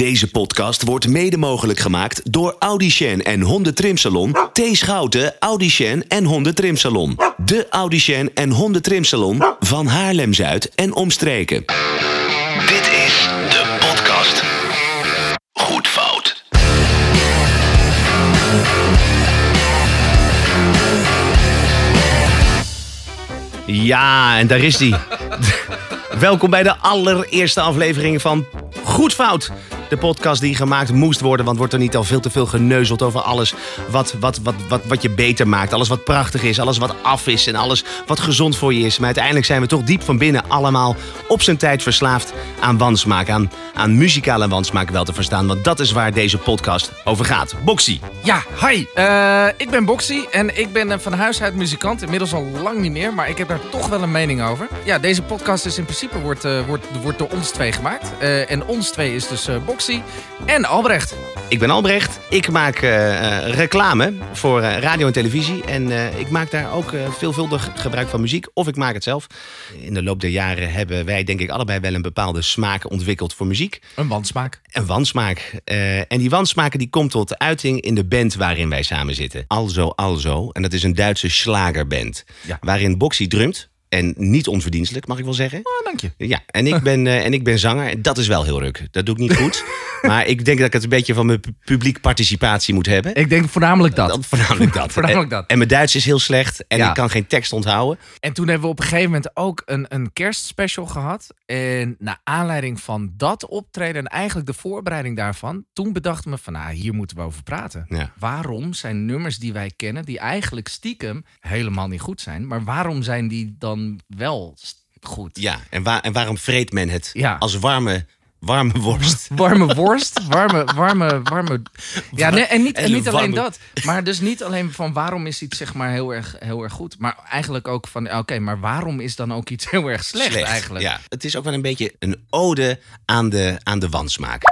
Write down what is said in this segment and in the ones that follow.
Deze podcast wordt mede mogelijk gemaakt door Audicien en Hondentrimsalon, T. Schouten, Audicien en Hondentrimsalon. De Audicien en Hondentrimsalon van Haarlem-Zuid en omstreken. Dit is de podcast. Goed fout. Ja, en daar is die. Welkom bij de allereerste aflevering van Goed Fout. De podcast die gemaakt moest worden, want wordt er niet al veel te veel geneuzeld over alles wat, wat, wat, wat, wat je beter maakt. Alles wat prachtig is, alles wat af is en alles wat gezond voor je is. Maar uiteindelijk zijn we toch diep van binnen allemaal op zijn tijd verslaafd aan wansmaak. Aan, aan muzikale wansmaak wel te verstaan, want dat is waar deze podcast over gaat. Boxy. Ja, hi. Eh, ik ben Boxy en ik ben eh, van huis uit muzikant. Inmiddels al lang niet meer, maar ik heb daar toch wel een mening over. Ja, deze podcast is in principe wordt, eh, wordt, wordt door ons twee gemaakt. En ons twee is dus eh, En Albrecht. Ik ben Albrecht. Ik maak eh, eh, reclame voor eh, radio en televisie. En ik maak daar ook veelvuldig gebruik van muziek. Of ik maak het zelf. In de loop der jaren hebben wij denk ik allebei wel een bepaalde smaak ontwikkeld voor muziek. Een wansmaak. Een wansmaak. En die wansmaak die komt tot uiting in de band waarin wij samen zitten. Alzo Alzo. En dat is een Duitse slagerband. Ja. Waarin Boxy drumt. En niet onverdienstelijk, mag ik wel zeggen. Oh, dank je. Ja, en ik ben, eh, en ik ben zanger. Dat is wel heel ruk. Dat doe ik niet goed. maar ik denk dat ik het een beetje van mijn pu- publiek participatie moet hebben. Ik denk voornamelijk dat. Dat, voornamelijk dat. Voornamelijk En- dat. En mijn Duits is heel slecht. En Ja. ik kan geen tekst onthouden. En toen hebben we op een gegeven moment ook een, een kerstspecial gehad. En naar aanleiding van dat optreden en eigenlijk de voorbereiding daarvan, toen bedachten we van, nou, hier moeten we over praten. Ja. Waarom zijn nummers die wij kennen, die eigenlijk stiekem helemaal niet goed zijn, maar waarom zijn die dan wel goed? Ja, en, waar, en waarom vreet men het Ja. als warme, warme worst? Warme worst, warme, warme, warme. Ja, nee, en niet, en niet alleen dat. Maar dus niet alleen van waarom is iets zeg maar heel erg, heel erg goed. Maar eigenlijk ook van, oké, maar waarom is dan ook iets heel erg slecht, eigenlijk? Ja, het is ook wel een beetje een ode aan de, aan de wansmaak.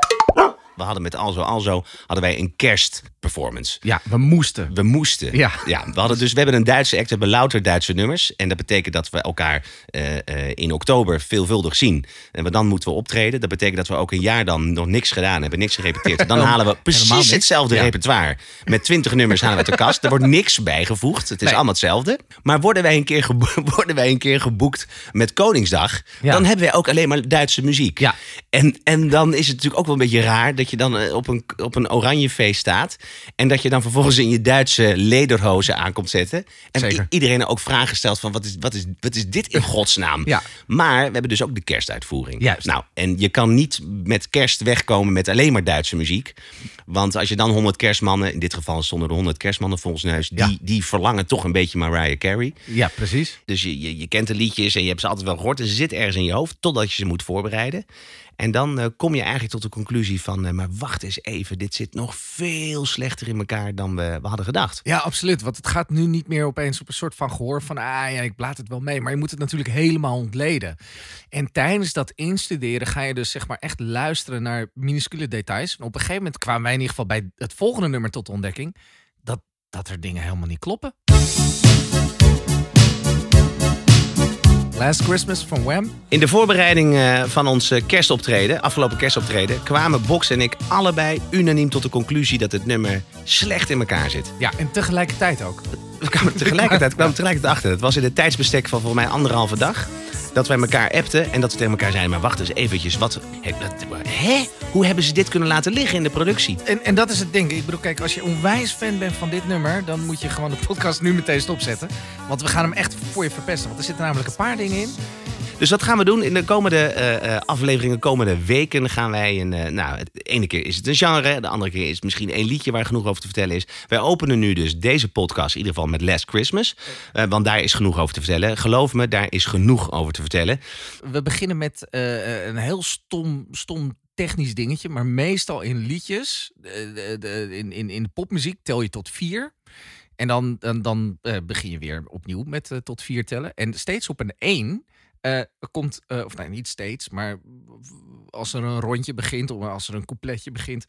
We hadden met Alzo Alzo hadden wij een kerstperformance. Ja, we moesten. We moesten. Ja. we hadden dus we hebben een Duitse act, we hebben louter Duitse nummers. En dat betekent dat we elkaar eh, eh, in oktober veelvuldig zien. En we dan moeten we optreden. Dat betekent dat we ook een jaar dan nog niks gedaan hebben, niks gerepeteerd. Dan halen we precies hetzelfde Ja. repertoire. Met twintig nummers halen we uit de kast. Er wordt niks bijgevoegd. Het is Nee. allemaal hetzelfde. Maar worden wij een keer, worden wij een keer geboekt met Koningsdag, Ja. dan hebben wij ook alleen maar Duitse muziek. Ja. En, en dan is het natuurlijk ook wel een beetje raar dat je dan eh, op een, op een oranje feest staat. En dat je dan vervolgens in je Duitse lederhozen aankomt zetten. En Zeker. iedereen ook vragen stelt van wat is, wat, is, wat is dit in godsnaam? Ja. Maar we hebben dus ook de kerstuitvoering. Juist. Nou, en je kan niet met kerst wegkomen met alleen maar Duitse muziek. Want als je dan 100 kerstmannen, in dit geval stonden er 100 kerstmannen volgens neus, die, Ja. die verlangen toch een beetje Mariah Carey. Ja, precies. Dus je, je, je kent de liedjes en je hebt ze altijd wel gehoord. En ze zitten ergens in je hoofd totdat je ze moet voorbereiden. En dan eh, kom je eigenlijk tot de conclusie van... eh, maar wacht eens even, dit zit nog veel slechter in elkaar dan we, we hadden gedacht. Ja, absoluut. Want het gaat nu niet meer opeens op een soort van gehoor van... ah ja, ik blaad het wel mee. Maar je moet het natuurlijk helemaal ontleden. En tijdens dat instuderen ga je dus zeg maar echt luisteren naar minuscule details. En op een gegeven moment kwamen wij in ieder geval bij het volgende nummer tot ontdekking... dat, dat er dingen helemaal niet kloppen. Last Christmas van Wham. In de voorbereiding eh, van ons eh, kerstoptreden, afgelopen kerstoptreden... kwamen Box en ik allebei unaniem tot de conclusie... dat het nummer slecht in elkaar zit. Ja, en tegelijkertijd ook. We kwamen tegelijkertijd, kwamen tegelijkertijd achter. Het was in het tijdsbestek van volgens mij anderhalve dag. Dat wij elkaar appten en dat we tegen elkaar zeiden... maar wacht eens eventjes, wat, hè? Hoe hebben ze dit kunnen laten liggen in de productie? En, en dat is het ding. Ik bedoel, kijk, als je onwijs fan bent van dit nummer, dan moet je gewoon de podcast nu meteen stopzetten. Want we gaan hem echt voor je verpesten. Want er zitten namelijk een paar dingen in. Dus wat gaan we doen? In de komende eh, afleveringen, komende weken gaan wij een... eh, nou, de ene keer is het een genre, de andere keer is het misschien één liedje waar genoeg over te vertellen is. Wij openen nu dus deze podcast in ieder geval met Last Christmas. Want daar is genoeg over te vertellen. Geloof me, daar is genoeg over te vertellen. We beginnen met een heel stom, stom technisch dingetje. Maar meestal in liedjes, in, in, in popmuziek, tel je tot vier. En dan, dan, begin je weer opnieuw met tot vier tellen. En steeds op een één eh, komt, eh, of nee, niet steeds, maar als er een rondje begint of als er een coupletje begint,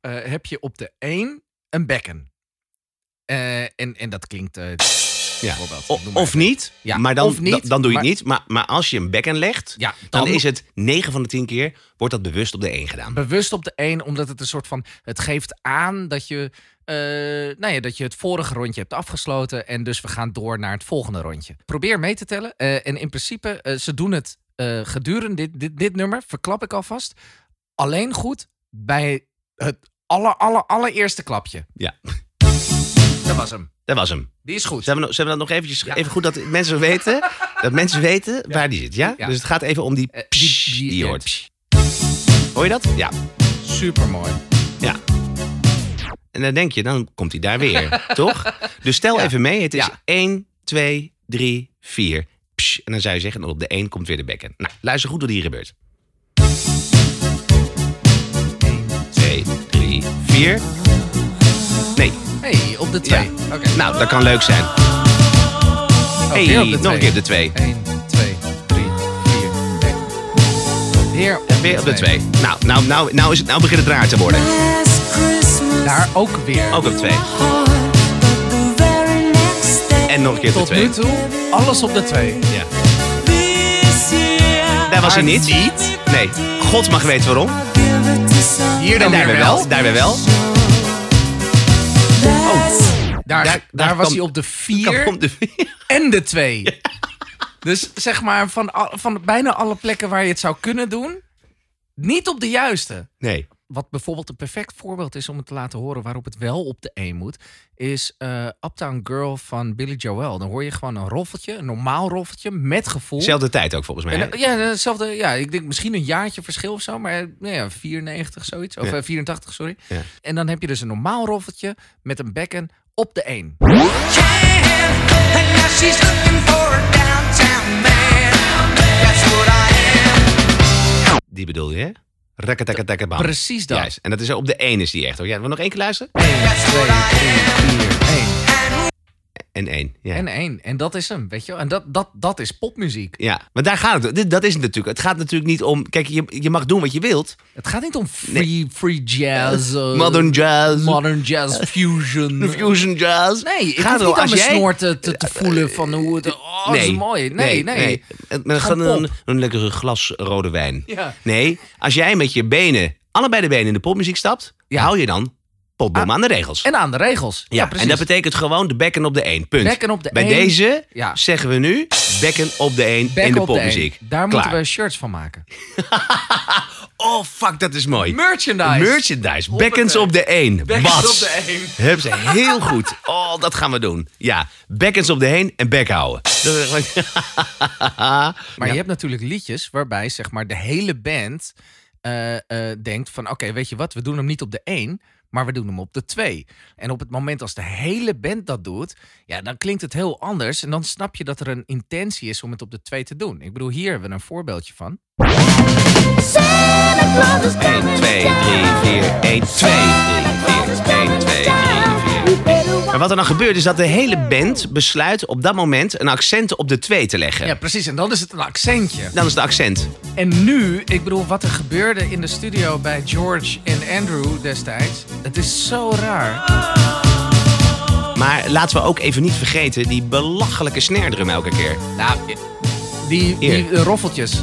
eh, heb je op de één een bekken. En, en dat klinkt. Ja. of niet, Ja, maar dan, niet, dan, dan doe je maar- het niet. Maar, maar als je een bekken legt, Ja, dan, dan- is het 9 van de 10 keer wordt dat bewust op de 1 gedaan. Bewust op de 1, omdat het een soort van. Het geeft aan dat je. Eh, nou ja, dat je het vorige rondje hebt afgesloten. En dus we gaan door naar het volgende rondje. Probeer mee te tellen. eh, en in principe, eh, ze doen het gedurende dit, dit, dit nummer, verklap ik alvast. Alleen goed bij het aller, aller, allereerste klapje. Ja, Dat was hem. dat was hem. Die is goed. Nog- zullen we dat nog eventjes, Ja. even goed dat mensen weten, dat mensen weten waar die zit, ja? Ja. Dus het gaat even om die psh die- die, hoort. psh. Hoor je dat? Ja. Super mooi. Ja. En dan denk je, dan komt hij daar weer, toch? Dus stel Ja. even mee, het is Ja. 1, 2, 3, 4. Psh, en dan zou je zeggen, en op de 1 komt weer de bekken. Nou, luister goed wat hier gebeurt. 1, 2, 3, 4. Nee, Hey, op de 2. Oké. nou, dat kan leuk zijn. Oh, hey, nog een keer op de 2. 1, 2, 3, 4. Weer op Weer op de twee. 2. Nou, nou, nou, nou, is het, nou begint het raar te worden. Daar ook weer. Ook op 2. En nog een keer op de Tot 2. nu toe, alles op de 2. Ja. Daar was hij Maar niet. niet? Nee. God mag weten waarom. Hier En dan daar weer wel. Daar weer wel. Daar, daar, daar was kwam- hij op de Kan 4 om de en de 2. Dus zeg maar, van, al- van bijna alle plekken waar je het zou kunnen doen, niet op de juiste. Nee. Wat bijvoorbeeld een perfect voorbeeld is om het te laten horen waarop het wel op de 1 moet, is eh, Uptown Girl van Billy Joel. Dan hoor je gewoon een roffeltje, een normaal roffeltje met gevoel. Zelfde tijd ook volgens mij. En, hè? eh, ja, hetzelfde. Ja, ik denk misschien een jaartje verschil of zo, maar eh, nou ja, 94 zoiets. Of Ja. eh, 84, sorry. Ja. En dan heb je dus een normaal roffeltje met een bekken op de 1. Die bedoel je, hè? Rakketakketakkerbam. Precies dat. Juist. En dat is op de 1 is die echt. hoor. Ja, wil je nog één keer luisteren? 1, 2, 3, 4, 1. En 1. Ja. En 1. En dat is hem, weet je wel. En dat, dat, dat is popmuziek. ja, maar daar gaat het. Dat is het natuurlijk. Het gaat natuurlijk niet om. Kijk, je, je mag doen wat je wilt. Het gaat niet om free, free jazz. eh, Modern jazz. Modern jazz fusion. Fusion jazz. Nee, ik Gaat ga erom, niet aan mijn jij- snor te, te, te voelen van hoe het... Oh, dat is mooi. Nee, nee. Met Gewoon gewoon een, een lekkere glas rode wijn. Ja. Nee, als jij met je benen, allebei de benen in de popmuziek stapt, Ja. hou je dan potboom Ah, aan de regels. En aan de regels. Ja, en dat betekent gewoon de bekken op de 1. Punt. Bekken op de Bij één. deze Ja. zeggen we nu bekken op de 1 Back in de op de popmuziek. Daar Klaar. moeten we shirts van maken. Oh, fuck, dat is mooi. Merchandise. Merchandise. Bekkens op de 1. Bekkens op de één. Heb ze heel goed. Oh, dat gaan we doen. Ja, bekkens op de 1 en bek houden. Maar je hebt natuurlijk liedjes waarbij zeg maar de hele band eh, eh, denkt van oké, weet je wat, we doen hem niet op de 1, maar we doen hem op de 2. En op het moment als de hele band dat doet, ja, dan klinkt het heel anders. En dan snap je dat er een intentie is om het op de 2 te doen. Ik bedoel, hier hebben we een voorbeeldje van. 1, 2, 3, 4, 1, 2, 3, 4, 1, 2, 3, 4. Maar wat er dan gebeurt is dat de hele band besluit op dat moment een accent op de 2 te leggen. Ja, precies. En dan is het een accentje. Dan is het accent. En nu, ik bedoel, wat er gebeurde in de studio bij George en Andrew destijds. Het is zo raar. Maar laten we ook even niet vergeten die belachelijke snare drum elke keer. Nou, die, die roffeltjes.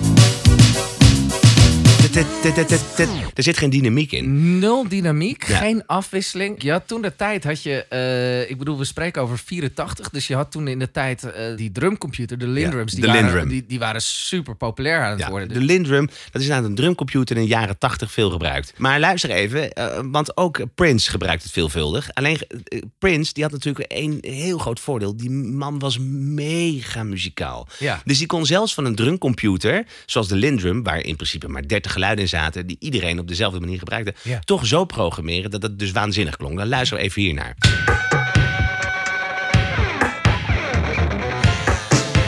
Er zit geen dynamiek in. Nul dynamiek, Ja. geen afwisseling. Je had toen de tijd, had je, eh, ik bedoel, we spreken over 84. Dus je had toen in de tijd eh, die drumcomputer, de Lindrums. die, de waren, Lindrum. Die, die waren super populair aan het Ja, worden. de Lindrum, dat is inderdaad een drumcomputer in de jaren 80 veel gebruikt. Maar luister even, eh, want ook Prince gebruikt het veelvuldig. Alleen Prince, die had natuurlijk één heel groot voordeel. Die man was mega muzikaal. Ja. Dus die kon zelfs van een drumcomputer, zoals de Lindrum, waar in principe maar 30 geluiden in zaten, die iedereen op dezelfde manier gebruikte, Ja. toch zo programmeren dat het dus waanzinnig klonk. Dan luister even hiernaar.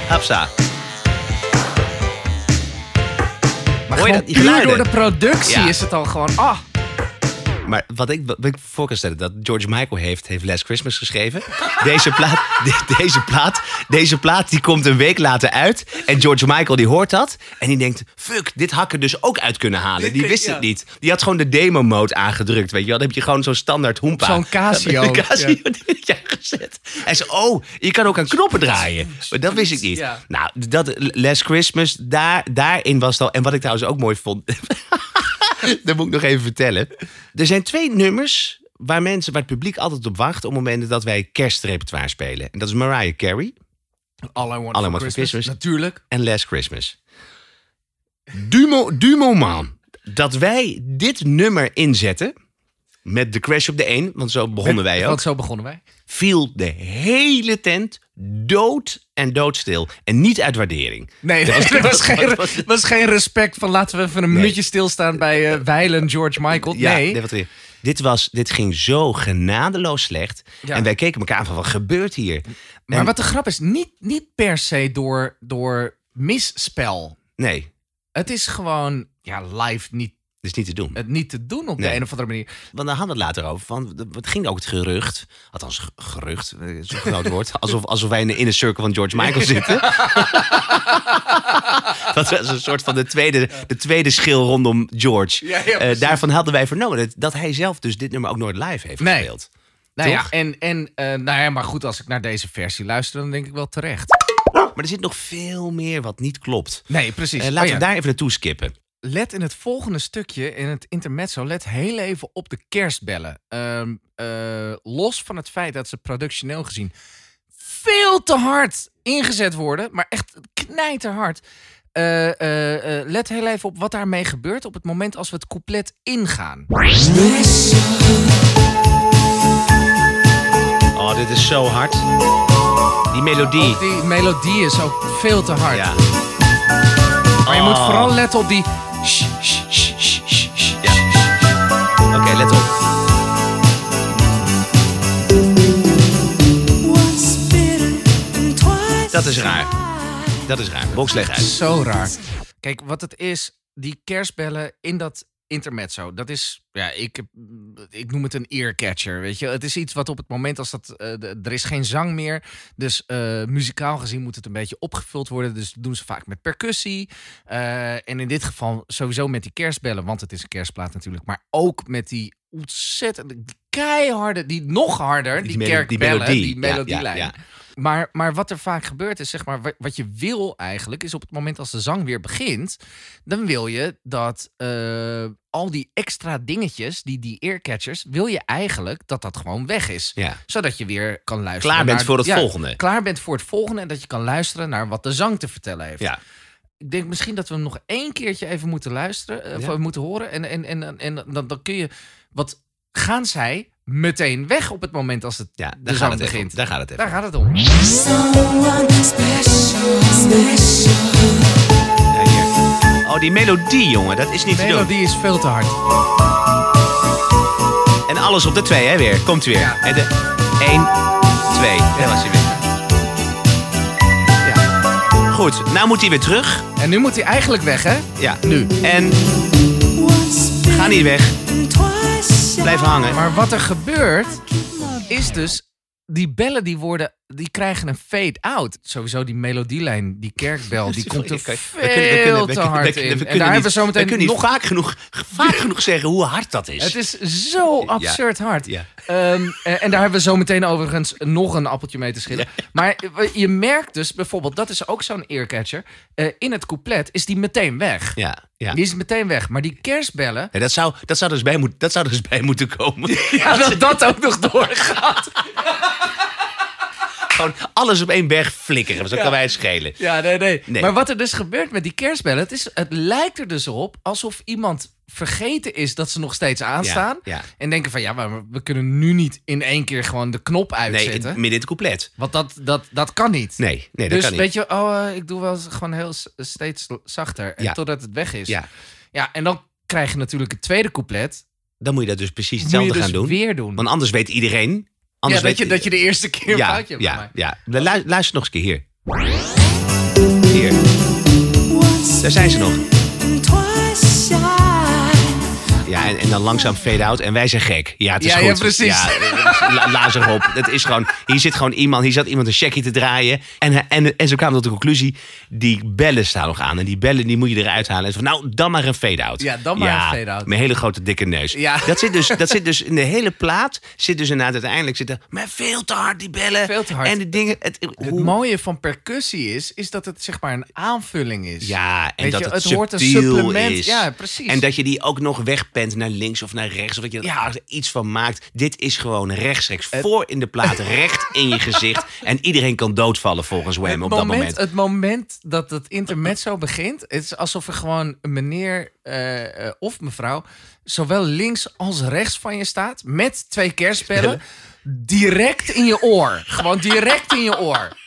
Hapsa. maar hoor je gewoon dat, die puur geluiden? door de productie Ja. is het al gewoon, ah, Maar wat ik, wat ik voor kan stellen, dat George Michael heeft, heeft Last Christmas geschreven. Deze plaat, de- deze, plaat, deze plaat die komt een week later uit. En George Michael die hoort dat. En die denkt, fuck, dit had ik er dus ook uit kunnen halen. Die wist Ja. het niet. Die had gewoon de demo mode aangedrukt, weet je wel. Dan heb je gewoon zo'n standaard hoempa. Zo'n Casio. Casio. Ja. gezet. Hij zei, oh, je kan ook aan knoppen draaien. Maar dat wist ik niet. Ja. Nou, dat Last Christmas, daar, daarin was het al... En wat ik trouwens ook mooi vond... dat moet ik nog even vertellen. Er zijn twee nummers waar mensen, waar het publiek altijd op wacht... op momenten dat wij kerstrepertoire spelen. En dat is Mariah Carey All I Want, All I for, Want for Christmas. Christmas. Natuurlijk. en Last Christmas. Du, mo- du moment dat wij dit nummer inzetten... met de Crash op de 1, want zo begonnen wij ook... Want zo begonnen wij. viel de hele tent dood en doodstil. En niet uit waardering. Nee, Dat was- geen, was- was geen respect van laten we even een Nee. minuutje stilstaan bij eh Weilen George Michael. Ja, nee. Dit, was, dit ging zo genadeloos slecht. Ja. En wij keken elkaar aan van, wat gebeurt hier? maar En- wat de grap is, niet, niet per se door, door misspel. Nee, Het is gewoon ja, live niet, is niet te doen. het niet te doen op de Nee. een of andere manier. Want daar hadden we het later over. Van, het ging ook het gerucht. Althans, ge- gerucht. eh, Zo'n groot woord. Alsof, alsof wij in de inner circle van George Michael zitten. dat was een soort van de tweede, de tweede schil rondom George. Ja, ja, Eh, daarvan hadden wij vernomen dat, dat hij zelf dus dit nummer ook nooit live heeft Nee. gespeeld. Nou ja, Toch? en, en eh, nou ja, maar goed, als ik naar deze versie luister, dan denk ik wel terecht. Maar er zit nog veel meer wat niet klopt. Nee, precies. Eh, Oh laten ja. we daar even naartoe skippen. Let in het volgende stukje, in het intermezzo, let heel even op de kerstbellen. Ehm, eh, los van het feit dat ze productioneel gezien veel te hard ingezet worden, maar echt knijterhard. Eh, eh, let heel even op wat daarmee gebeurt op het moment als we het couplet ingaan. Oh, dit is zo hard. Die melodie. Ook die melodie is ook veel te hard. Ja. Maar je moet Oh. vooral letten op die... Dat is raar. Dat is raar. Box leg uit. Zo raar. Kijk, wat het is, die kerstbellen in dat intermezzo, dat is, ja, ik, ik noem het een earcatcher, weet je. Het is iets wat op het moment als dat, eh, er is geen zang meer, dus eh, muzikaal gezien moet het een beetje opgevuld worden. Dus dat doen ze vaak met percussie. Eh, en in dit geval sowieso met die kerstbellen, want het is een kerstplaat natuurlijk, maar ook met die ontzettend keiharde, die nog harder, die, melo- die kerkbellen, melodie. die Ja, ja, melodielijn. ja. Maar, maar wat er vaak gebeurt is, zeg maar, wa- wat je wil eigenlijk, is op het moment als de zang weer begint, dan wil je dat eh, al die extra dingetjes, die, die earcatchers, wil je eigenlijk dat dat gewoon weg is. Ja. Zodat je weer kan luisteren. Klaar bent naar- voor het ja, volgende. Klaar bent voor het volgende en dat je kan luisteren naar wat de zang te vertellen heeft. Ja. Ik denk misschien dat we hem nog één keertje even moeten luisteren, eh, Ja. moeten horen. En, en, en, en, dan, dan kun je, wat gaan zij meteen weg op het moment als het Ja, de daar gaat het begint. om. Daar gaat het even Daar gaat het om. Ja, hier. Oh, die melodie, jongen. Dat is niet De te doen. melodie is veel te hard. En alles op de twee, hè, weer. Komt weer. Ja. En de 1, 2. Daar was hij weer. Ja. Goed, nou moet hij weer terug. En nu moet hij eigenlijk weg, hè? Ja. Nu. En ga niet weg. Blijf hangen. Maar wat er gebeurt, is dus... Die bellen die worden, die krijgen een fade-out. Sowieso die melodielijn, die kerkbel, die komt er veel te hard we kunnen- in. En daar hebben we zo We meteen kunnen niet nog... vaak genoeg, vaak genoeg zeggen hoe hard dat is. Het is zo absurd hard. Ja. Ehm, eh, en daar hebben we zo meteen overigens nog een appeltje mee te schillen. Maar je merkt dus bijvoorbeeld, dat is ook zo'n earcatcher. eh, in het couplet is die meteen weg. Ja, ja. Die is meteen weg. Maar die kerstbellen, Ja, dat, zou, dat, zou dus bij moet, dat zou dus bij moeten komen. ja, dat dat ook nog doorgaat. Gewoon alles op één berg flikkeren. Zo kan wij het schelen. Ja, nee, nee, Nee. Maar wat er dus gebeurt met die kerstbellen, het, is, het lijkt er dus op alsof iemand vergeten is dat ze nog steeds aanstaan. Ja, ja. En denken van ja, maar we kunnen nu niet in één keer gewoon de knop Nee, uitzetten. in- midden in het couplet. Want dat, dat, dat kan niet. Nee, nee dat dus kan niet. weet je, oh, eh, ik doe wel gewoon heel steeds zachter. En Ja. totdat het weg is. Ja, ja, en dan krijg je natuurlijk het tweede couplet. dan moet je dat dus precies hetzelfde dus gaan doen. weer doen. Want anders weet iedereen. Ja, Anders dat, je, weet, dat je de eerste keer een ja, foutje hebt ja, gemaakt. ja. Lu- Luister nog eens een keer hier. Hier. Daar zijn ze nog. Ja, en, en dan langzaam fade-out. En wij zijn gek. Ja, het is Ja, goed. ja, precies. Ja, la, op. Het is gewoon, hier zit gewoon iemand, hier zat iemand een checkie te draaien. En, en, en ze kwamen tot de conclusie, die bellen staan nog aan. En die bellen, die moet je eruit halen. En ze van, nou, dan maar een fade-out. Ja, dan maar een fade-out. Mijn hele grote dikke neus. Ja. Dat, zit dus, dat zit dus in de hele plaat. Zit dus inderdaad uiteindelijk zitten, maar veel te hard die bellen. Veel te hard. En de dingen. Het, Het hoe- mooie van percussie is, is dat het zeg maar een aanvulling is. Ja, en Weet dat je, het, het hoort een subtiel supplement. Is. Ja, precies. En dat je die ook nog naar links of naar rechts. Of dat je er Ja. iets van maakt. Dit is gewoon rechtstreeks voor in de plaat. recht in je gezicht. En iedereen kan doodvallen volgens Wham het op dat moment. Het moment dat het intermezzo begint, het is alsof er gewoon een meneer eh, eh, of mevrouw zowel links als rechts van je staat met twee kerstspellen direct in je oor. Gewoon direct in je oor.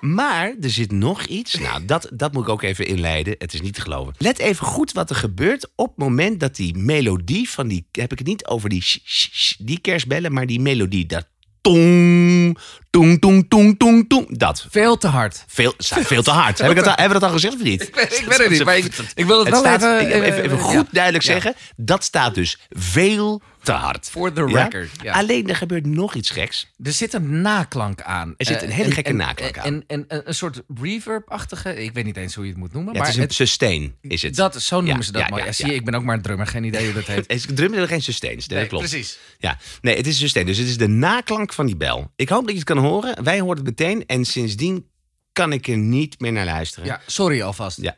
Maar er zit nog iets. Nou, dat, dat moet ik ook even inleiden. Het is niet te geloven. Let even goed wat er gebeurt op het moment dat die melodie van die... Heb ik het niet over die, sh- sh- sh- die kerstbellen, maar die melodie. Dat tong, tong, tong, tong, tong, tong. Dat. Veel te hard. Veel, veel te hard. Heb ik al, hebben we dat al gezegd of niet? Ik weet, ik weet het niet, maar ik, ik wil het, Het wel staat, even, even, eh, ja. goed duidelijk Ja. zeggen. Dat staat dus veel te hard. For the record, ja. Alleen er gebeurt nog iets geks. Er zit een naklank aan. Er zit een Eh, hele en- gekke en- naklank aan. En, en, en een soort reverb-achtige, ik weet niet eens hoe je het moet noemen. Ja, maar het is een sustain, is het. Dat, zo noemen ze dat ja, mooi. ja, Ja, zie je, ik ben ook maar een drummer, geen idee hoe dat heet. Het is er geen sustains. Dat klopt. precies. Ja, nee, het is een sustain. Dus het is de naklank van die bel. Ik hoop dat je het kan horen. Wij hoorden het meteen. En sindsdien kan ik er niet meer naar luisteren. Ja, sorry alvast. Ja.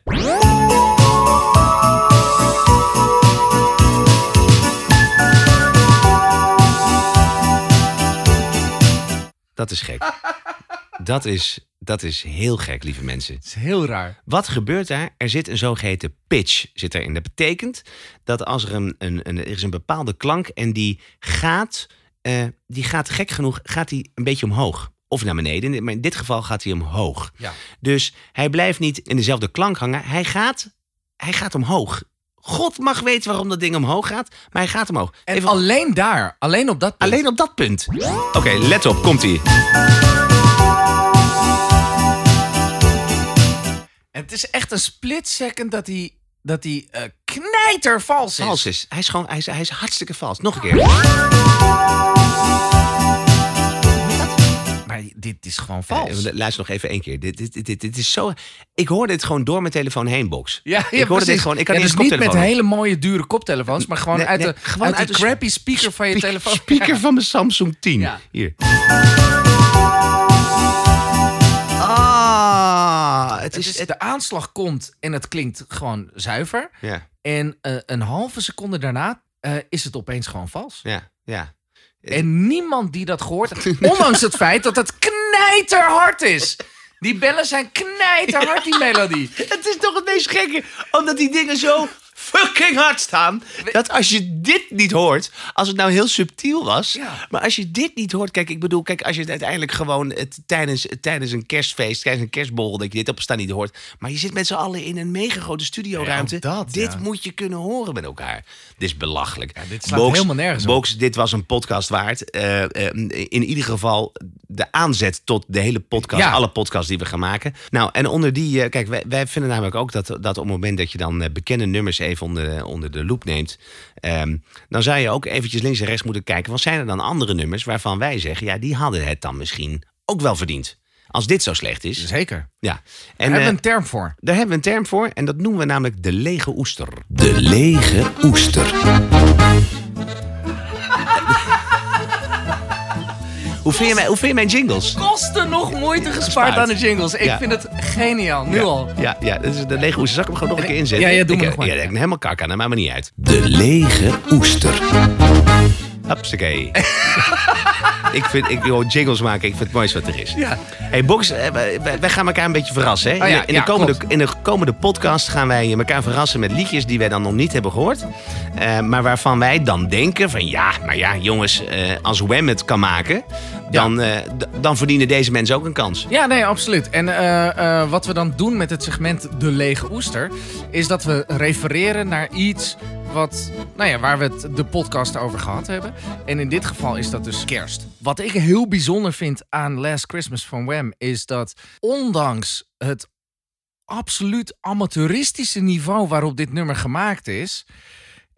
Dat is gek. Dat is, dat is heel gek, lieve mensen. Het is heel raar. Wat gebeurt daar? Er zit een zogeheten pitch zit erin. Dat betekent dat als er een, een, een, er is een bepaalde klank en die gaat, eh, die gaat gek genoeg, gaat die een beetje omhoog. Of naar beneden, maar in dit geval gaat hij omhoog. Ja. Dus hij blijft niet in dezelfde klank hangen. Hij gaat, hij gaat omhoog. God mag weten waarom dat ding omhoog gaat, maar hij gaat omhoog. En Even- alleen daar, alleen op dat punt. alleen op dat punt. Oké, let op, komt ie. En het is echt een split second dat hij, dat hij eh, knijtervals is. Vals is. Hij is gewoon, hij is, hij is hartstikke vals. Nog een keer. Dit is gewoon vals. Eh, Luister nog even één keer. Dit, dit, dit, dit is zo. Ik hoorde dit gewoon door mijn telefoon heen, box. Ja, ik hoorde precies. dit gewoon. Ik had ja, niet dus niet met hele mooie dure koptelefoons, maar gewoon Nee, uit, nee, de, gewoon uit, uit de de crappy speaker van je telefoon. Speaker Ja. van mijn Samsung 10. Ja. Hier. Ah, het Het is. het- de aanslag komt en het klinkt gewoon zuiver. ja, En eh, een halve seconde daarna eh, is het opeens gewoon vals. ja, ja. En niemand die dat gehoord heeft, ondanks het feit dat het knijterhard is. Die bellen zijn knijterhard, die melodie. Het is toch het meest gekke, omdat die dingen zo fucking hard staan. Dat als je dit niet hoort, als het nou heel subtiel was, Ja. maar als je dit niet hoort, kijk, ik bedoel, kijk, als je het uiteindelijk gewoon het, tijdens, tijdens een kerstfeest, tijdens een kerstborrel, dat je dit op staan niet hoort, maar je zit met z'n allen in een mega grote studioruimte. Ja, dat, dit ja. moet je kunnen horen met elkaar. Dit is belachelijk. Dit slaat helemaal nergens op. Box, dit was een podcast waard. Eh, eh, in ieder geval de aanzet tot de hele podcast, alle podcasts die we gaan maken. Nou, en onder die, eh, kijk, wij, wij vinden namelijk ook dat, dat op het moment dat je dan bekende nummers even onder, onder de loep neemt, ehm, dan zou je ook eventjes links en rechts moeten kijken. Want zijn er dan andere nummers waarvan wij zeggen, ja, die hadden het dan misschien ook wel verdiend. Als dit zo slecht is. Zeker. Ja. Daar En hebben we eh, een term voor. daar hebben we een term voor en dat noemen we namelijk de lege oester. De lege oester. Hoe vind, je mijn, hoe vind je mijn jingles? Kosten nog moeite gespaard aan de jingles. Ik Ja. vind het geniaal, nu al. Ja, ja, dat is de lege oester. Zal ik hem gewoon nog een keer inzetten? Ja, ja, doe maar eh, nog maar. Ja, ik heb helemaal kak aan, dat maakt me niet uit. De lege oester. Hupsakee. ik vind, ik, joh, jingles maken, ik vind het mooiste wat er is. Ja. Hey Box, eh, wij, wij gaan elkaar een beetje verrassen. Hè? Oh ja, in, de, in, ja, de komende, klopt. in de komende podcast gaan wij elkaar verrassen met liedjes die wij dan nog niet hebben gehoord. Eh, maar waarvan wij dan denken van ja, maar ja jongens, eh, als Wham het kan maken, dan, eh, dan verdienen deze mensen ook een kans. Ja, nee, absoluut. En eh, eh, wat we dan doen met het segment De Lege Oester... is dat we refereren naar iets wat, nou ja, waar we het de podcast over gehad hebben. En in dit geval is dat dus kerst. Wat ik heel bijzonder vind aan Last Christmas van Wham... is dat ondanks het absoluut amateuristische niveau waarop dit nummer gemaakt is...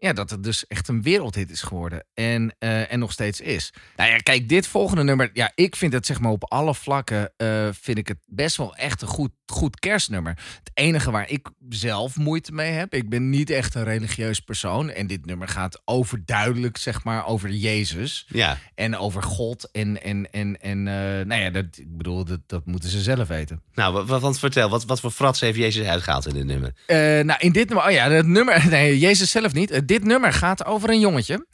ja, dat het dus echt een wereldhit is geworden. En, eh, en nog steeds is. Nou ja, kijk, dit volgende nummer. Ja, ik vind het zeg maar op alle vlakken. eh, vind ik het best wel echt een goed, goed kerstnummer. Het enige waar ik zelf moeite mee heb. Ik ben niet echt een religieus persoon. En dit nummer gaat overduidelijk, zeg maar, over Jezus. Ja. En over God. En, en, en, en eh, nou ja, dat, ik bedoel, dat, dat moeten ze zelf weten. Nou, wat, wat, wat- vertel, wat, wat voor frats heeft Jezus uitgehaald in dit nummer? Eh, nou, in dit nummer, oh ja, het nummer, nee, Jezus zelf niet. Eh, dit nummer gaat over een jongetje.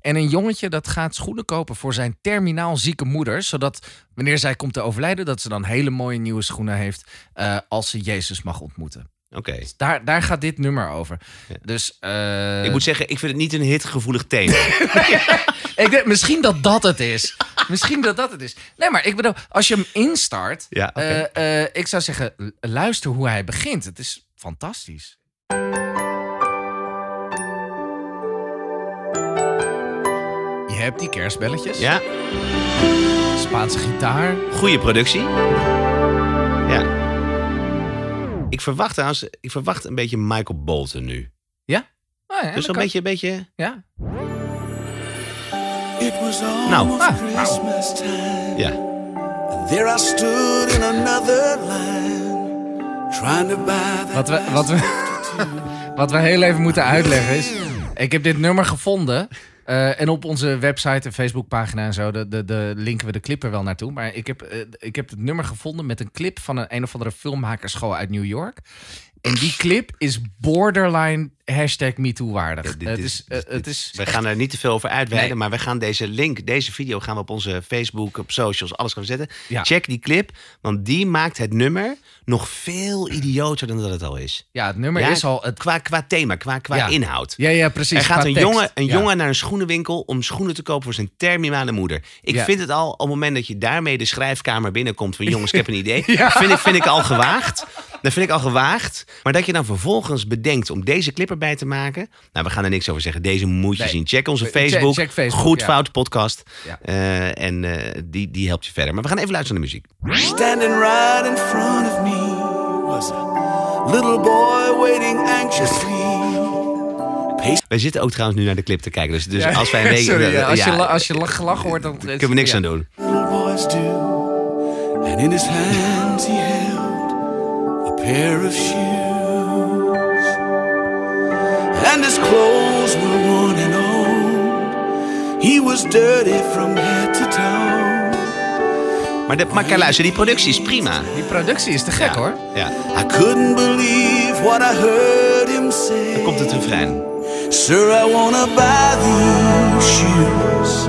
En een jongetje dat gaat schoenen kopen voor zijn terminaal zieke moeder. Zodat wanneer zij komt te overlijden, dat ze dan hele mooie nieuwe schoenen heeft. eh, als ze Jezus mag ontmoeten. Oké. Dus daar, daar gaat dit nummer over. Dus eh, Ik moet zeggen, ik vind het niet een hitgevoelig thema. ik denk, misschien dat dat het is. misschien dat dat het is. Nee, maar ik bedoel, als je hem instart. Ja, eh, ik zou zeggen, luister hoe hij begint. Het is fantastisch. Hebt die kerstbelletjes. ja, Spaanse gitaar. goede productie. Ja. Ik verwacht trouwens, ik verwacht een beetje Michael Bolton nu. Ja? Oh, ja, Dus een kan- beetje, een beetje... Ja. It was Nou. Ah, Christmas time. Ja. There I stood in another line, trying to buy that Wat we, wat, we, wat we heel even moeten uitleggen is... Ik heb dit nummer gevonden. Eh, en op onze website en Facebookpagina en zo... De, de, de linken we de clip er wel naartoe. Maar ik heb, eh, ik heb het nummer gevonden met een clip... van een, een of andere filmmakerschool uit New York. En die clip is borderline hashtag MeToo waardig. Ja, dit het is- eh, dit het is We gaan er niet te veel over uitweiden, Nee. maar we gaan deze link, deze video gaan we op onze Facebook, op socials, alles gaan we zetten. Ja. Check die clip, want die maakt het nummer nog veel idioter dan dat het al is. ja, het nummer Ja, is al... Het, Qua, qua thema, qua, qua Ja. inhoud. ja, ja, precies. Er gaat een, tekst. jongen, een jongen naar een schoenenwinkel om schoenen te kopen voor zijn terminale moeder. Ik vind het al, op het moment dat je daarmee de schrijfkamer binnenkomt van jongens, ik heb een idee. Ja. vind, ik, vind ik al gewaagd. Dat vind ik al gewaagd. Maar dat je dan vervolgens bedenkt om deze clip erbij te maken. Nou, we gaan er niks over zeggen. Deze moet je Nee. zien. Check onze Facebook. check Facebook, Goed ja. Fout podcast. Ja. Eh, en eh, die, die helpt je verder. Maar we gaan even luisteren naar de muziek. Standing right in front of me was a little boy waiting anxiously. Wij zitten ook trouwens nu naar de clip te kijken. Dus, dus Ja, als wij een week... sorry, ja, als, je, ja, als je lach- gelachen hoort, dan... kunnen we niks ja. aan doen. And in his hands he held a pair of shoes. He was dirty from head to toe. Maar, de, maar kijk, luister, die productie is prima. Die productie is te gek, hoor. Ja. I couldn't believe what I heard him say. Dan komt het refrein. Sir, I wanna buy these shoes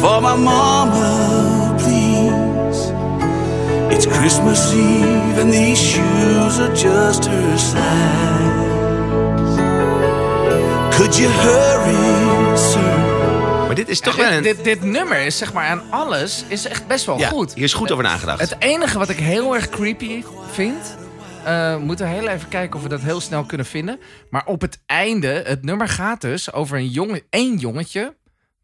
for my mama, please. It's Christmas Eve and these shoes are just her size. Could you hurry, dit is toch wel een... dit, dit nummer is zeg maar aan alles is echt best wel ja, goed. hier is goed over nagedacht. Het enige wat ik heel erg creepy vind. eh moeten we heel even kijken of we dat heel snel kunnen vinden. Maar op het einde, het nummer gaat dus over een jongen, één jongetje.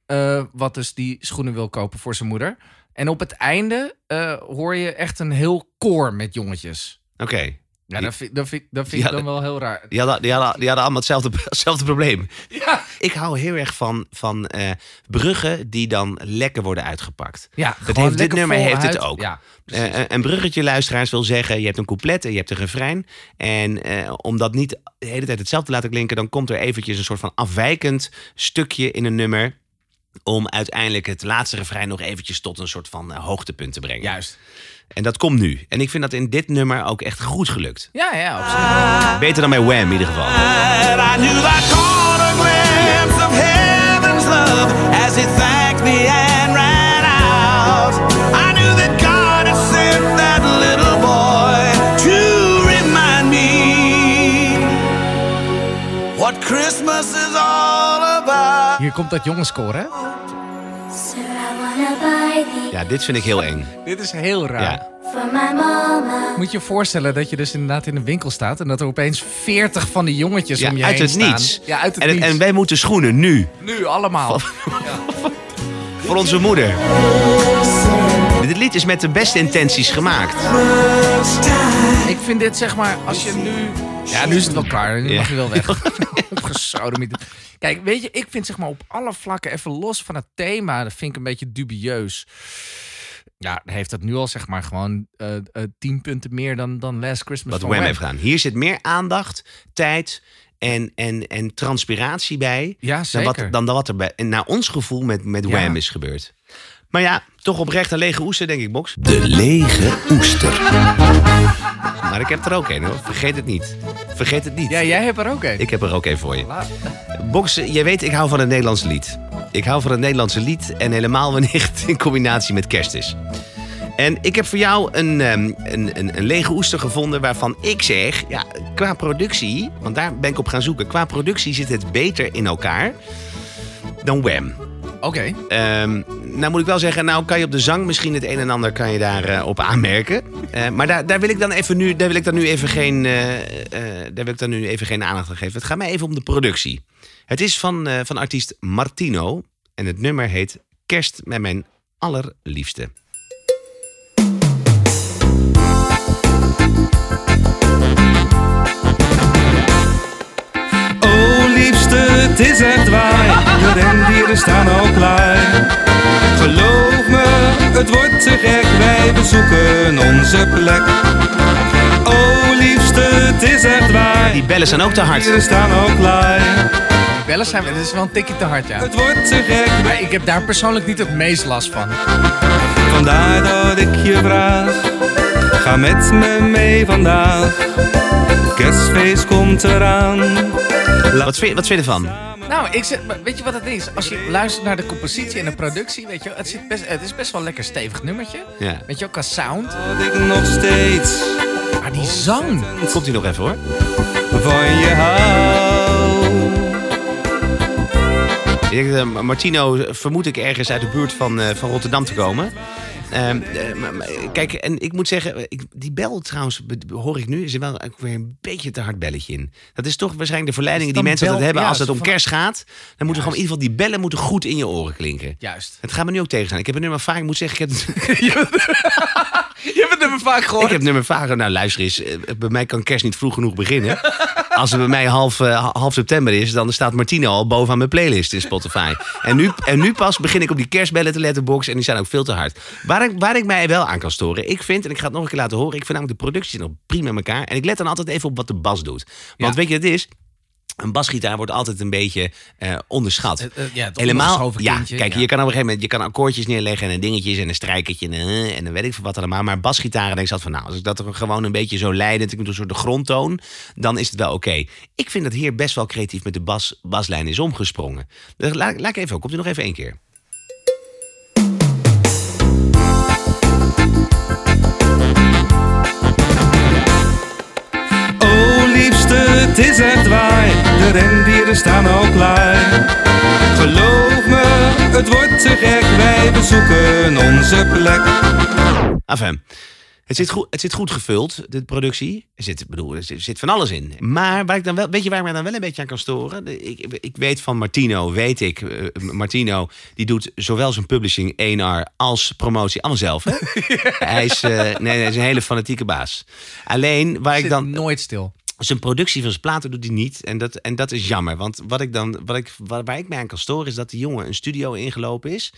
eh, wat dus die schoenen wil kopen voor zijn moeder. En op het einde eh, hoor je echt een heel koor met jongetjes. Oké. Ja, dat vind, dat vind, dat vind ik dan wel heel raar. Die hadden, die, hadden, die hadden allemaal hetzelfde, hetzelfde probleem. Ja, Ik hou heel erg van, van eh, bruggen die dan lekker worden uitgepakt. ja Dat heeft, dit nummer heeft het ook. Ja, Eh, een- een bruggetje, luisteraars, wil zeggen... je hebt een couplet en je hebt een refrein. En eh, om dat niet de hele tijd hetzelfde te laten klinken... dan komt er eventjes een soort van afwijkend stukje in een nummer... om uiteindelijk het laatste refrein nog eventjes tot een soort van eh, hoogtepunt te brengen. juist. En dat komt nu. En ik vind dat in dit nummer ook echt goed gelukt. Ja, ja, absoluut. Beter dan bij Wham in ieder geval. I knew I caught a glimpse of heaven's love as it thanked me and ran out. I knew that God had sent that little boy to remind me what Christmas is all about. Hier komt dat jongenskoor, hè? Ja, dit vind ik heel eng. Dit is heel raar. Ja. mama. Moet je je voorstellen dat je dus inderdaad in een winkel staat... en dat er opeens 40 van die jongetjes Ja, om je uit heen het staan. niets. Ja, uit het En, niets. en wij moeten schoenen nu. Nu allemaal. Voor onze moeder. Dit lied is met de beste intenties gemaakt. Ik vind dit zeg maar, als je nu Ja, nu is het wel klaar. Nu Ja. mag je wel weg. Kijk, weet je, ik vind zeg maar op alle vlakken, even los van het thema, dat vind ik een beetje dubieus. Ja, heeft dat nu al zeg maar gewoon eh eh, tien punten meer dan, dan Last Christmas Wat van Wham Wham. heeft gedaan. Hier zit meer aandacht, tijd en, en, en transpiratie bij. Ja, Dan wat, dan wat er bij, en naar ons gevoel met, met Ja. Wham is gebeurd. Maar ja, toch oprecht een lege oester, denk ik, Box. De lege oester. Maar ik heb er ook een, hoor. Vergeet het niet. Vergeet het niet. Ja, jij hebt er ook een. Ik heb er ook een voor je. Box, jij weet, ik hou van het Nederlandse lied. Ik hou van het Nederlandse lied en helemaal wanneer het in combinatie met kerst is. En ik heb voor jou een, ehm, een, een, een lege oester gevonden waarvan ik zeg, ja, qua productie, want daar ben ik op gaan zoeken, qua productie zit het beter in elkaar dan Wham. Oké. Ehm, nou moet ik wel zeggen, nou kan je op de zang misschien het een en ander kan je daar eh, op aanmerken. Eh, maar daar, daar wil ik dan even nu, daar wil ik dan nu even geen, eh, daar ik dan nu even geen aandacht aan geven. Het gaat mij even om de productie. Het is van, van artiest Martino en het nummer heet Kerst met mijn allerliefste. Oh liefste, het is echt waar. De rendieren staan al klaar. Geloof me, het wordt te gek. Wij bezoeken onze plek. Oh liefste, het is echt waar. Die bellen zijn ook te hard. rendieren staan al klaar. Bellen zijn, dat is wel een tikje te hard, ja. Het wordt te gek. Maar ik heb daar persoonlijk niet het meest last van. Vandaar dat ik je vraag. Ga met me mee vandaag. Kerstfeest komt eraan. Wat vind, wat vind je ervan? Nou, ik zeg, maar weet je wat het is? Als je luistert naar de compositie en de productie, weet je, wel, het, zit best, het is best wel een lekker stevig nummertje. Ja. Weet je ook, qua sound. Dat ik nog steeds Maar die zang. Komt hij nog even hoor. van je hou. Eh, Martino vermoed ik ergens uit de buurt van, eh, van Rotterdam te komen. Ehm, eh, maar, kijk, en ik moet zeggen, eh, ik, die bel trouwens, hoor ik nu, is er wel weer een beetje te hard belletje in. Dat is toch waarschijnlijk de verleidingen die mensen bel- hebben als het om kerst gaat. Dan moeten gewoon in ieder geval die bellen moeten goed in je oren klinken. Juist. Het gaat me nu ook tegen zijn. Ik heb een nummer vaak, ik moet zeggen, ik heb, Je hebt het nummer vaak gehoord. ik heb nummer vaak. Nou, luister eens, eh, bij mij kan kerst niet vroeg genoeg beginnen. Als het bij mij half, eh, half september is, dan staat Martino al bovenaan mijn playlist in Spotify. En nu, en nu pas begin ik op die kerstbellen te letterbox en die zijn ook veel te hard. Waar ik, waar ik mij wel aan kan storen, ik vind, en ik ga het nog een keer laten horen, ik vind namelijk de productie nog prima in elkaar. En ik let dan altijd even op wat de bas doet. Want Ja. weet je, het is. Een basgitaar wordt altijd een beetje eh, onderschat. Eh, ja, Helemaal. Ja, kijk, ja. je kan op een gegeven moment je kan akkoordjes neerleggen en een dingetjes en een strijkertje en, eh, en dan weet ik veel wat allemaal. Maar basgitaren denk ik altijd van, nou, als ik dat er gewoon een beetje zo leidend, ik moet een soort de grondtoon, dan is het wel oké. Ik vind dat hier best wel creatief met de bas, baslijn is omgesprongen. Dus laat, laat ik even, komt u nog even één keer. Is echt waar. De rendieren staan al klaar. Geloof me, het wordt te gek. Wij bezoeken onze plek. Enfin, het zit goed, het zit goed gevuld, de productie. Er zit, bedoel, er zit, van alles in. Maar waar ik dan wel, weet je waar ik me dan wel een beetje aan kan storen? Ik, ik weet van Martino, weet ik. eh, Martino, die doet zowel zijn publishing 1R als promotie allemaal zelf. Hè? Hij, is, eh, nee, nee, hij is een hele fanatieke baas. Alleen waar ik Zit dan nooit stil. Zijn productie van zijn platen doet hij niet. En dat, en dat is jammer. Want wat ik dan, wat ik, waar, waar ik mij aan kan storen is dat die jongen een studio ingelopen is.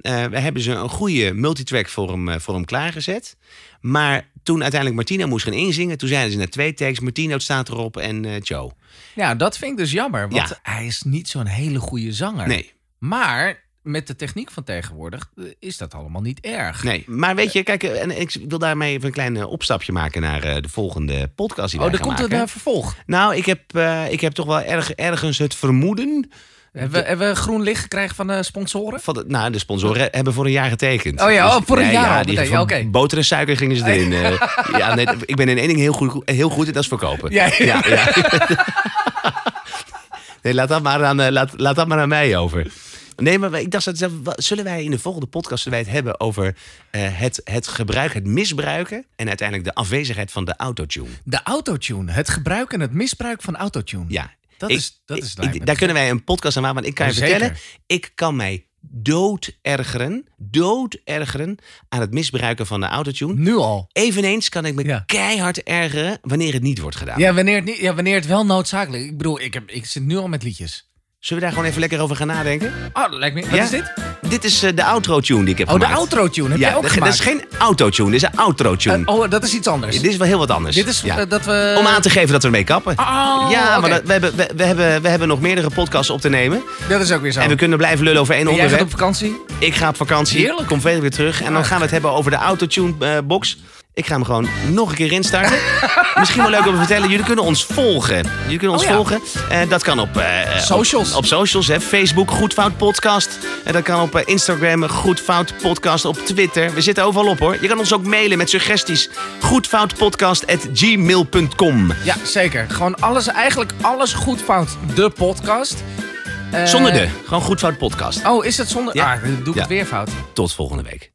Eh, we hebben ze een goede multitrack voor hem, eh, voor hem klaargezet. Maar toen uiteindelijk Martino moest gaan inzingen, toen zeiden ze net twee takes. Martino staat erop en eh Joe. Ja, dat vind ik dus jammer. Want Ja. hij is niet zo'n hele goede zanger. Nee, Maar met de techniek van tegenwoordig eh, is dat allemaal niet erg. nee. Maar weet je, kijk, eh, en ik wil daarmee even een klein eh, opstapje maken naar eh, de volgende podcast die Oh, gaan komt eh, vervolg. Nou, ik heb, eh, ik heb toch wel erg, ergens het vermoeden Hebben we, hebben we groen licht gekregen van de sponsoren? Van de, nou, de sponsoren hebben voor een jaar getekend. Oh ja, oh, voor een ja, jaar ja, die. Boter en suiker gingen ze erin. eh. ja, nee, ik ben in één ding heel goed, heel goed en dat is verkopen. Ja, ja. ja. nee, laat dat, maar aan, eh, laat, laat dat maar aan mij over. Nee, maar ik dacht, zullen wij in de volgende podcast zullen wij het hebben over eh, het, het gebruik, het misbruiken en uiteindelijk de afwezigheid van de autotune. De autotune. Het gebruik en het misbruik van autotune. Ja. Dat Ik- is, dat is ik- daar kunnen wij een podcast aan maken. Want ik kan je zeker. vertellen, ik kan mij dood ergeren, dood ergeren aan het misbruiken van de autotune. Nu al. Eveneens kan ik me Ja. keihard ergeren wanneer het niet wordt gedaan. Ja, wanneer het, niet, ja, wanneer het wel noodzakelijk Ik bedoel, ik, heb, ik zit nu al met liedjes. Zullen we daar gewoon even lekker over gaan nadenken? Oh, dat lijkt me... Wat Ja? is dit? Dit is eh, de outro-tune die ik heb Oh, de gemaakt. outro-tune. Heb ja, jij ook dat, gemaakt? dat is geen autotune, dit is een outro-tune. Eh, oh, dat is iets anders. dit is wel heel wat anders. Dit is eh, dat we... Om aan te geven dat we ermee kappen. Oh, ja, maar dat- we, hebben, we, we hebben, we hebben nog meerdere podcasts op te nemen. Dat is ook weer zo. En we kunnen blijven lullen over één En jij gaat onderwerp. op vakantie? Ik ga op vakantie, Heerlijk. kom verder weer terug. En dan gaan we het hebben over de autotune eh, box. Ik ga hem gewoon nog een keer instarten. Misschien wel leuk om te vertellen. Jullie kunnen ons volgen. Jullie kunnen ons Oh ja. volgen. Eh, dat kan op... eh, Socials. Op, op socials, hè. Facebook, Goed Fout Podcast. En dat kan op eh, Instagram, Goed Fout Podcast. Op Twitter. We zitten overal op, hoor. Je kan ons ook mailen met suggesties. Goedfoutpodcast.gmail.com Ja, zeker. Gewoon alles, eigenlijk alles goed fout. De podcast. Zonder de. Gewoon Goed Fout Podcast. Oh, is het zonder... Ja. Ah, dan doe ik Ja. het weer fout. Tot volgende week.